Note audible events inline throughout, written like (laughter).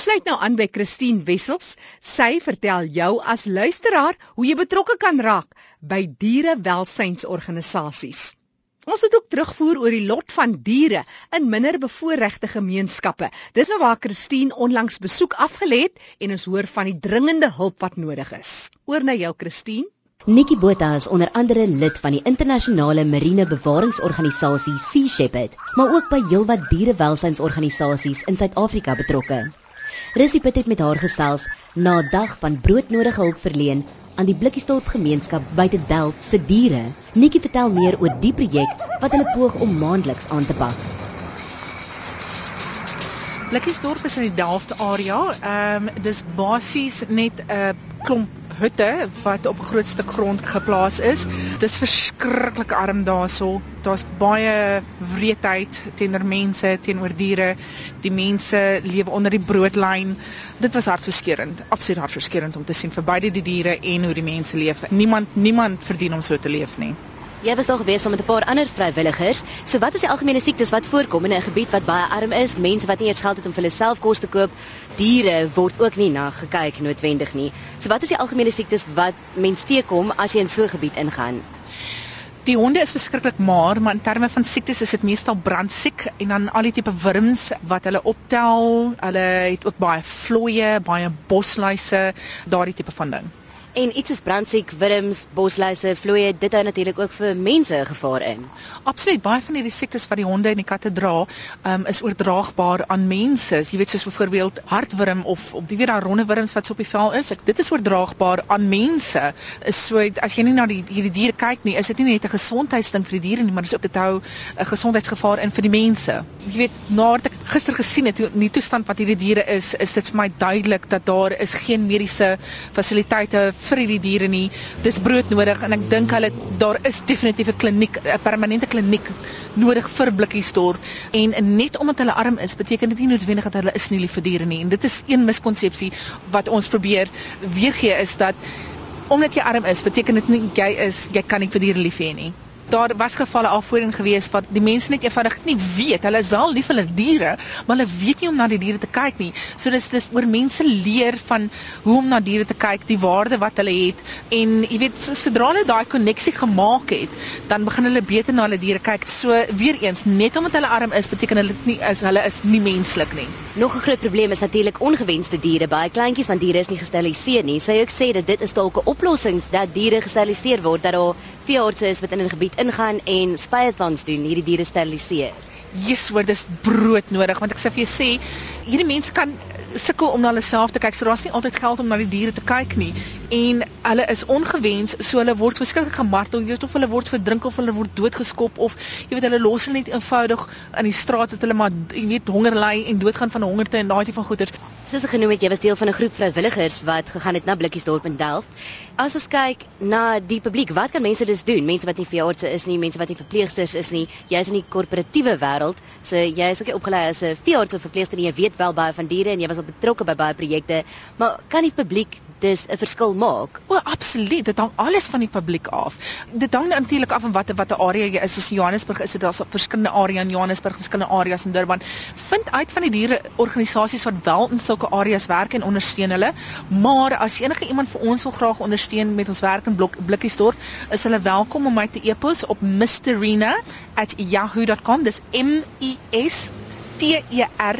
Ons sluit nou aan by Christine Wessels. Sy vertel jou as luisteraar hoe jy betrokke kan raak by dierewelsynsorganisasies. Ons het ook terugvoer oor die lot van diere in minder bevoorregte gemeenskappe. Dis nou waar Christine onlangs besoek afgelê het en ons hoor van die dringende hulp wat nodig is. Oor na jou Christine. Nikki Botha is onder andere lid van die internasionale marine bewaringsorganisasie Sea Shepherd, maar ook by heelwat dierewelsynsorganisasies in Suid-Afrika betrokke. Rissie Pitt het met haar gesels na 'n dag van broodnodige hulp verleen aan die Blikkiesdorp gemeenskap buite Delft se diere. Nikki vertel meer oor die projek wat hulle poog om maandeliks aan te pak. Blikkiesdorp is in die Delft area. Ehm um, dis basies net 'n klomp hutte wat op 'n groot stuk grond geplaas is. Dis verskriklik arm daarso. Daar's baie wreedheid teenoor mense, teenoor diere. Die mense lewe onder die broodlyn. Dit was hartverskeurende, absoluut hartverskeurende om te sien vir beide die diere en hoe die mense leef. Niemand niemand verdien om so te leef nie. Jy was daar gewees saam met 'n paar ander vrywilligers. So wat is die algemene siektes wat voorkom in 'n gebied wat baie arm is? Mense wat nie eers geld het om vir hulle self kos te koop. Diere word ook nie na gekyk noodwendig nie. So wat is die algemene siektes wat mense teekom as jy in so 'n gebied ingaan? Die honde is verskriklik maar, maar in terme van siektes is dit meestal brandsiek en dan al die tipe wurms wat hulle optel. Hulle het ook baie vlooie, baie bosluise, daardie tipe van ding. En iets soos brandsiek, wurms, bosluise, vlooie, dit hou natuurlik ook vir mense gevaar in. Absoluut, baie van hierdie siektes wat die honde en die katte dra, um, is oordraagbaar aan mense. Jy weet soos byvoorbeeld hartwurm of op die weer daar ronde wurms wat so op die vel is. Ek, dit is oordraagbaar aan mense. Is so as jy nie na die hierdie diere kyk nie, is dit nie net 'n gesondheidsding vir die diere nie, maar dis ook dit hou 'n gesondheidsgevaar in vir die mense. Jy weet, nadat ek gister gesien het hoe die toestand wat hierdie diere is, is dit vir my duidelik dat daar is geen mediese fasiliteite vir hierdie diere nie. Dis broodnodig en ek dink hulle daar is definitief 'n kliniek, 'n permanente kliniek nodig vir Blikkiesdorp en net omdat hulle arm is, beteken dit nie noodwendig dat hulle is nie lief vir diere nie. En dit is een miskonsepsie wat ons probeer weergee is dat omdat jy arm is, beteken dit nie jy is jy kan nie vir diere lief hê nie daar was gevalle al voorheen gewees wat die mense net eenvoudig nie weet. Hulle is wel lief vir hulle diere, maar hulle weet nie om na die diere te kyk nie. So dis dis oor mense leer van hoe om na diere te kyk, die waarde wat hulle het en jy weet sodra hulle daai koneksie gemaak het, dan begin hulle beter na hulle diere kyk. So weer eens, net omdat hulle arm is, beteken hulle nie is hulle is nie menslik nie. Nog 'n groot probleem is natuurlik ongewenste diere. Baie kleintjies van diere is nie gesteriliseer nie. Sy ook sê dat dit is dalk 'n oplossing dat diere gesteriliseer word dat daar veeartse is wat in 'n gebied ingaan en spyathons doen, hierdie diere steriliseer. Jesus, hoor, dis brood nodig want ek sê vir jou sê, hierdie mense kan sukkel om na hulle self te kyk. So daar's nie altyd geld om na die diere te kyk nie. En hulle is ongewens, so hulle word verskriklik gemartel. Jy weet of hulle word verdrink of hulle word doodgeskop of jy weet hulle los hulle net eenvoudig in die straat dat hulle maar jy weet honger ly en doodgaan van hongerte en daai tipe van goeters. Soos ek genoem het, jy was deel van 'n groep vrywilligers wat gegaan het na Blikkiesdorp in Delft. As ons kyk na die publiek, wat kan mense dus doen? Mense wat nie veeartse is nie, mense wat nie verpleegsters is nie. Jy's in die korporatiewe wêreld, so jy is ook opgelei as 'n veearts of verpleegster en jy weet wel baie van diere en jy was al betrokke by baie projekte, maar kan die publiek dis 'n verskil maak? O, absoluut. Dit hang alles van die publiek af. Dit hang natuurlik af van watter watter area jy is. As Johannesburg is dit daar's verskillende areas in Johannesburg, verskillende areas in Durban. Vind uit van die diere organisasies wat wel in sulke areas werk en ondersteun hulle. Maar as enige iemand vir ons wil graag ondersteun met ons werk in Blok Blikkiesdorp, is hulle welkom om my te e-pos op mysterina@yahoo.com. Dis M I S T E R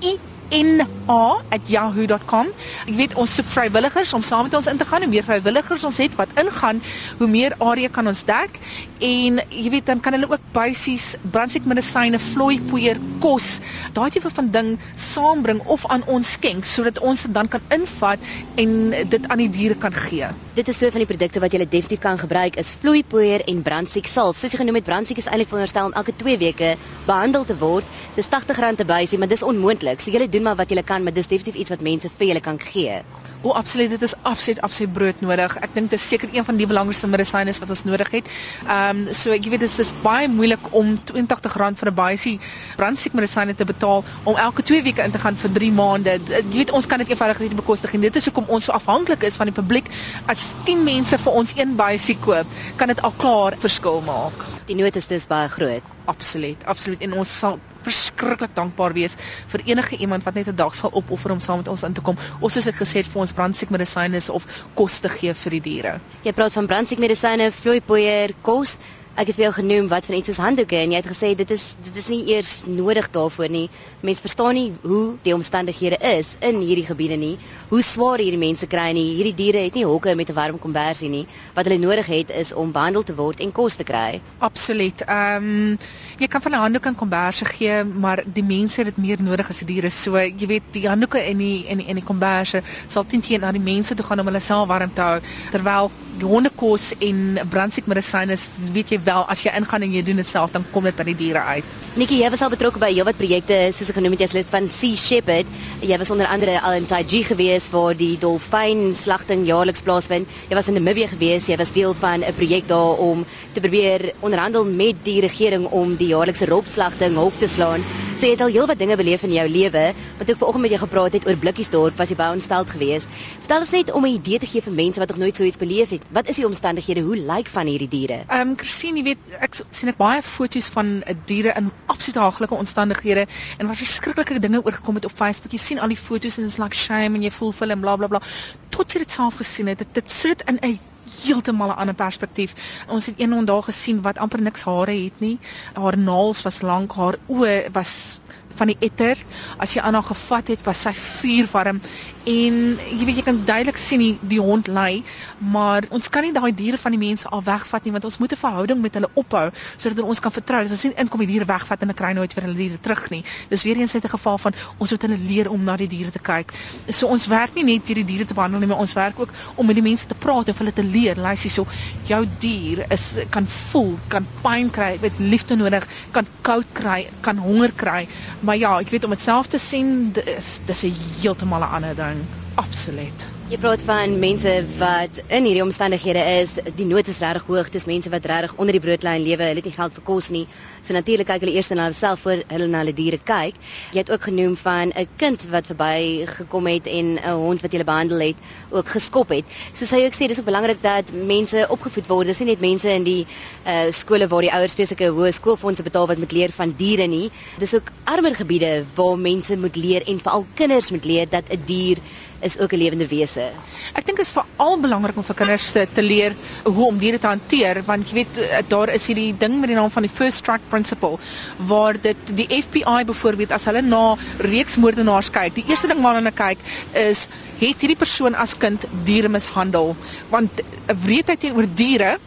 i na@yahoo.com. Ek weet ons soek vrywilligers om saam met ons in te gaan. Hoe meer vrywilligers ons het wat ingaan, hoe meer area kan ons dek en jy weet dan kan hulle ook basies brandsiekmedisyne, vlooipoeier, kos, daai tipe van ding saambring of aan ons skenk sodat ons dit dan kan invat en dit aan die diere kan gee. Dit is so van die produkte wat jy definitief kan gebruik is vlooipoeier en brandsiek salf. Soos jy genoem het, brandsiek is eintlik veronderstel om elke 2 weke behandel te word. Dis R80 te bysie, maar dis onmoontlik. So jy doen maar wat jy kan, maar dis definitief iets wat mense vir julle kan gee. O, absoluut, dit is absoluut absoluut brood nodig. Ek dink dit is seker een van die belangrikste medisyne wat ons nodig het. Ehm um, so ek weet dit is baie moeilik om R82 vir 'n baasie brandsiekmedisyne te betaal om elke 2 weke in te gaan vir 3 maande. Jy weet ons kan dit eenvoudig nie bekostig nie. Dit is hoekom ons so afhanklik is van die publiek. As 10 mense vir ons een baasie koop, kan dit al klaar verskil maak. Die nood is dus baie groot. absoluut, absoluut. En ons sal verskriklik dankbaar wees vir enige iemand wat net 'n dag sal opoffer om saam met ons in te kom. Of soos ek gesê het vir ons brandsiekmedisyne of kos te gee vir die diere. Jy praat van brandsiekmedisyne, vloeipoeier, kos ek het vir jou genoem wat van iets is handdoeke en jy het gesê dit is dit is nie eers nodig daarvoor nie. Mense verstaan nie hoe die omstandighede is in hierdie gebiede nie. Hoe swaar hierdie mense kry nie. Hierdie diere het nie hokke met 'n warm kombersie nie. Wat hulle nodig het is om behandel te word en kos te kry. Absoluut. Ehm um, jy kan van 'n handdoek en kombersie gee, maar die mense het dit meer nodig as die diere. So jy weet die handdoeke en die en die die kombersie sal teen teen na die mense toe gaan om hulle self warm te hou terwyl die hondekos en brandsiekmedisyne weet jy wel as jy ingaan en jy doen dit self dan kom dit by die diere uit. Nikki, jy was al betrokke by heelwat projekte soos ek genoem het jy's lid van Sea Shepherd. Jy was onder andere al in Taiji gewees waar die dolfyn slagting jaarliks plaasvind. Jy was in Namibië gewees. Jy was deel van 'n projek daar om te probeer onderhandel met die regering om die jaarlikse robslagting hok te slaan. So jy het al heelwat dinge beleef in jou lewe. Wat ek vanoggend met jou gepraat het oor Blikkiesdorp, was jy baie ontsteld geweest. Vertel ons net om 'n idee te gee vir mense wat nog nooit so iets beleef het. Wat is die omstandighede? Hoe lyk van hierdie diere? Ehm um, Christine, jy weet ek sien ek baie foto's van diere in absoluut haaglike omstandighede en wat verskriklike dinge oorgekom het op Facebook. Jy sien al die foto's en dit is like shame en jy voel vir hulle en bla bla bla. Tot jy dit self gesien het, dit, dit sit in 'n heeltemal 'n ander perspektief. Ons het een ondag gesien wat amper niks hare het nie. Haar naels was lank, haar oë was van die etter. As jy aan haar gevat het, was sy vuurwarm en jy weet jy kan duidelik sien die, die hond ly, maar ons kan nie daai diere van die mense al wegvat nie want ons moet 'n verhouding met hulle ophou sodat ons kan vertrou. As ons nie inkom die diere wegvat en hulle kry nooit vir hulle diere terug nie. Dis weer eens 'n geval van ons moet hulle leer om na die diere te kyk. So ons werk nie net hierdie diere te behandel nie, maar ons werk ook om met die mense te praat en hulle te leer. Luister so, jou dier is kan voel, kan pyn kry, met liefde nodig, kan koud kry, kan honger kry. Maar ja, ek weet om dit self te sien, dis dis 'n heeltemal 'n ander ding. Absoluut. Jy praat van mense wat in hierdie omstandighede is, die nood is regtig hoog, dis mense wat regtig onder die broodlyn lewe, hulle het nie geld vir kos nie. So natuurlik kyk hulle eers na hulle self voor hulle na hulle diere kyk. Jy het ook genoem van 'n kind wat verby gekom het en 'n hond wat jy behandel het, ook geskop het. So sê jy ook sê dis ook belangrik dat mense opgevoed word. Dis nie net mense in die uh skole waar die ouers spesifieke hoë skoolfondse betaal wat moet leer van diere nie. Dis ook armer gebiede waar mense moet leer en veral kinders moet leer dat 'n dier is ook 'n lewende wese. Ek dink dit is veral belangrik om vir kinders te, te leer hoe om diere te hanteer want jy weet eh, daar is hierdie ding met die naam van die first strike principle waar dit die FBI byvoorbeeld as hulle na reeksmoordenaars kyk, die eerste ding waarna hulle kyk is het hierdie persoon as kind diere mishandel want 'n wreedheid teenoor diere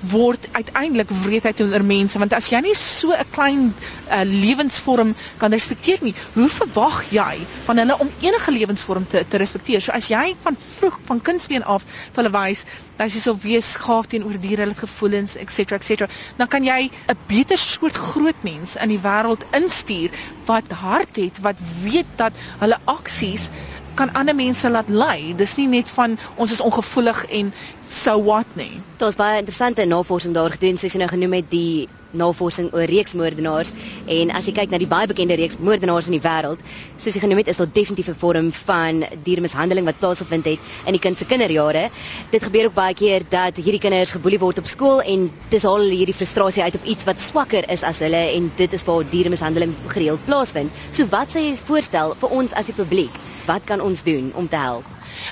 word uiteindelik wreedheid teenoor mense want as jy nie so 'n klein uh, lewensvorm kan respekteer nie, hoe verwag jy van hulle om enige lewensvorm te te respekteer? So as jy van vroeg van kindsbeen af vir hulle wys dat jy so wees gaaf teenoor diere, hulle gevoelens, etc, etc, dan kan jy 'n beter soort groot mens in die wêreld instuur wat hart het, wat weet dat hulle aksies kan ander mense laat lei. Dis nie net van ons is ongevoelig en so what nie. Daar's baie interessante navorsing daar gedoen, soos jy nou genoem het die navorsing oor reeksmoordenaars en as jy kyk na die baie bekende reeksmoordenaars in die wêreld, soos jy genoem het, is daar definitief 'n vorm van diermishandeling wat plaasgevind het in die kind se kinderjare. Dit gebeur ook baie keer dat hierdie kinders geboelie word op skool en dis al hierdie frustrasie uit op iets wat swakker is as hulle en dit is waar diermishandeling gereeld plaasvind. So wat sê jy voorstel vir ons as die publiek? Wat kan ons doen om te help?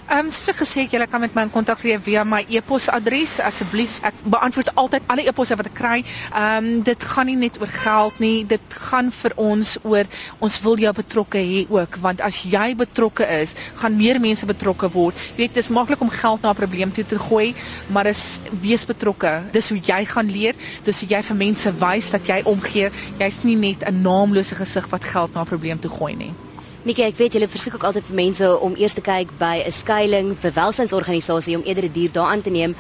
Ehm um, soos ek gesê het, julle kan met my in kontak tree via my e-posadres asseblief. Ek beantwoord altyd alle e-posse wat ek kry. Ehm um, dit gaan nie net oor geld nie, dit gaan vir ons oor ons wil jou betrokke hê ook, want as jy betrokke is, gaan meer mense betrokke word. Jy weet, dit is maklik om geld na 'n probleem toe te gooi, maar is wees betrokke. Dis hoe jy gaan leer, dis hoe jy vir mense wys dat jy omgee. Jy's nie net 'n naamlose gesig wat geld na 'n probleem toe gooi nie. Nikki, ek weet julle versoek ook altyd vir mense om eers te kyk by 'n skuilings vir welsynsorganisasie om eerder 'n die dier daaraan te neem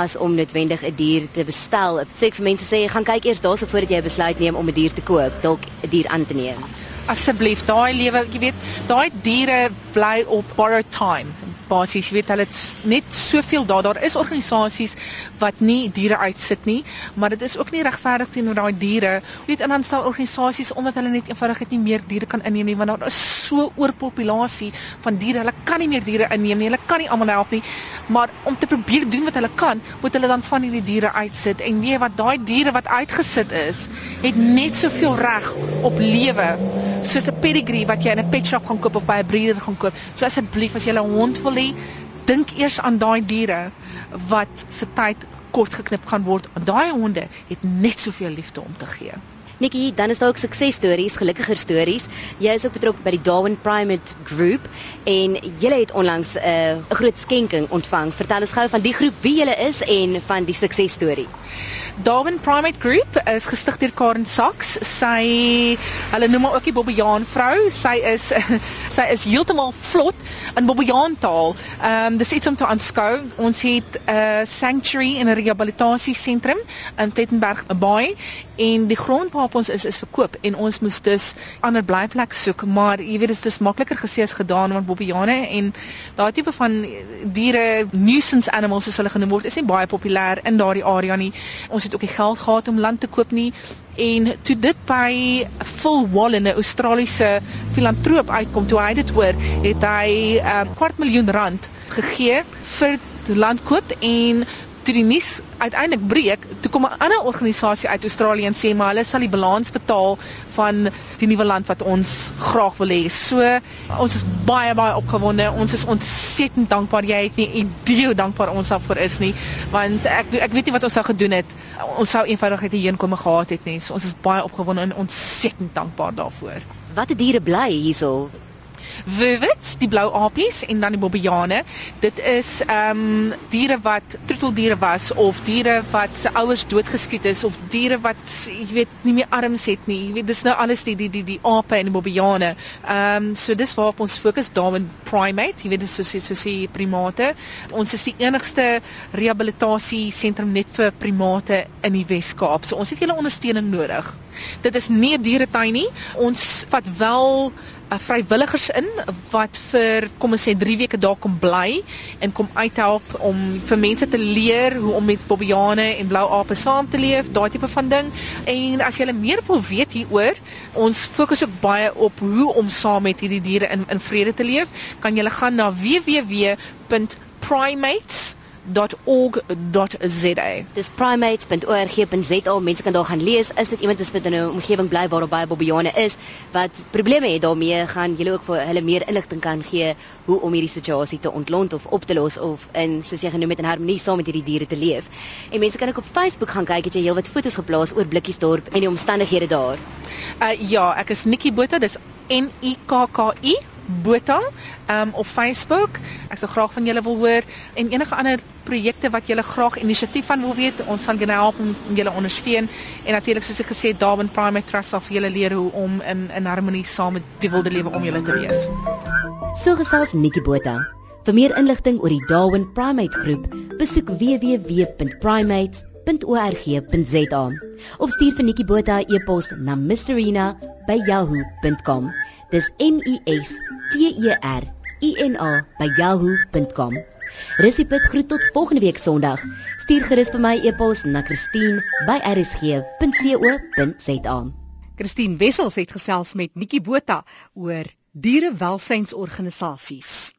as om noodwendig 'n die dier te bestel. Ek sê vir mense sê gaan kyk eers daarso voordat jy 'n besluit neem om 'n die dier te koop, dalk 'n die dier aan te neem. Asseblief, daai lewe, jy weet, daai diere bly op borrowed time. Basies, jy weet hulle het net soveel daar daar is organisasies wat nie diere uitsit nie, maar dit is ook nie regverdig teenoor daai diere. Jy weet en dan staan organisasies omdat hulle net eenvoudig net nie meer diere kan inneem nie want daar is so oorpopulasie van diere. Hulle kan nie meer diere inneem nie. Hulle kan nie almal help nie. Maar om te probeer doen wat hulle kan, moet hulle dan van hierdie diere uitsit en weet wat daai diere wat uitgesit is, het net soveel reg op lewe soos 'n pedigree wat jy in 'n pet shop gaan koop of by 'n breeder gaan koop. So asseblief as jy 'n hond wil hê, dink eers aan daai diere wat se tyd kort geknip gaan word. Daai honde het net soveel liefde om te gee. Nikki, dan is daar ook suksesstories, gelukkiger stories. Jy is ook betrokke by die Darwin Primate Group en jy het onlangs 'n uh, groot skenking ontvang. Vertel ons gou van die groep, wie julle is en van die suksesstorie. Darwin Primate Group is gestig deur Karen Sachs. Sy hulle noem haar ook die Bobbejaan vrou. Sy is (laughs) sy is heeltemal vlot in Bobbejaan taal. Ehm um, dis iets om te aanskou. Ons het 'n uh, sanctuary en 'n rehabilitasiesentrum in Plettenberg Bay en die grond waar ons is is verkoop en ons moes dus ander blyplek soek maar jy weet dit is makliker gesê as gedaan want bobbejane en daai tipe van diere nuisance animals soos hulle genoem word is nie baie populêr in daardie area nie. Ons het ook die geld gehad om land te koop nie. En toe dit by Phil Wallen 'n Australiese filantroop uitkom toe hy dit hoor het hy 'n ehm, kwart miljoen rand gegee vir landkoop en toe die nuus uiteindelik breek, toe kom 'n ander organisasie uit Australië en sê maar hulle sal die balans betaal van die nuwe land wat ons graag wil hê. So ons is baie baie opgewonde. Ons is ontsettend dankbaar. Jy het nie idee dankbaar ons daarvoor is nie, want ek ek weet nie wat ons sou gedoen het. Ons sou eenvoudig net hierheen kom gehad het nie. So ons is baie opgewonde en ontsettend dankbaar daarvoor. Watter diere bly hierso? Wurwits, die blou apies en dan die bobbejane. Dit is ehm um, diere wat troeteldiere was of diere wat se ouers doodgeskiet is of diere wat jy weet nie meer arms het nie. Jy weet dis nou alles die die die die ape en die bobbejane. Ehm um, so dis waarop ons fokus Darwin Primate. Jy weet dis soos soos die primate. Ons is die enigste rehabilitasie sentrum net vir primate in die Wes-Kaap. So ons het julle ondersteuning nodig. Dit is nie 'n dieretuin nie. Ons vat wel vrywilligers in wat vir kom ons sê 3 weke daar kom bly en kom uithelp om vir mense te leer hoe om met bobbejane en blou ape saam te leef, daai tipe van ding. En as jy meer wil weet hieroor, ons fokus ook baie op hoe om saam met hierdie diere in in vrede te leef, kan jy gaan na www.primates.com primates.org.za. Dis primates.org.za. Mense kan daar gaan lees. Is dit iemand wat in 'n omgewing bly waar daar baie bobbejane is wat probleme het daarmee, gaan julle ook vir hulle meer inligting kan gee hoe om hierdie situasie te ontlont of op te los of in soos jy genoem het in harmonie saam met hierdie diere te leef. En mense kan ook op Facebook gaan kyk, het jy heelwat foto's geplaas oor Blikkiesdorp en die omstandighede daar. Uh ja, ek is Nikki Botha, dis N I K K I Botha um, op Facebook. Ek sou graag van julle wil hoor en enige ander projekte wat julle graag inisiatief van wil weet. Ons sal julle help om julle ondersteun en natuurlik soos ek gesê het, Darwin Primate Trust sal vir julle leer hoe om in in harmonie saam met die wilde lewe om julle te leef. So gesels Nikki Botha. Vir meer inligting oor die Darwin Primate groep, besoek www.primates.org.za of stuur vir Nikki Botha e-pos na mysterina@yahoo.com. Dis M I S T E R I N A by yahoo.com. Resipet groet tot volgende week Sondag. Stuur gerus vir my e-pos na christine@rsg.co.za. Christine Wessels het gesels met Nikki Botha oor dierewelsynsorganisasies.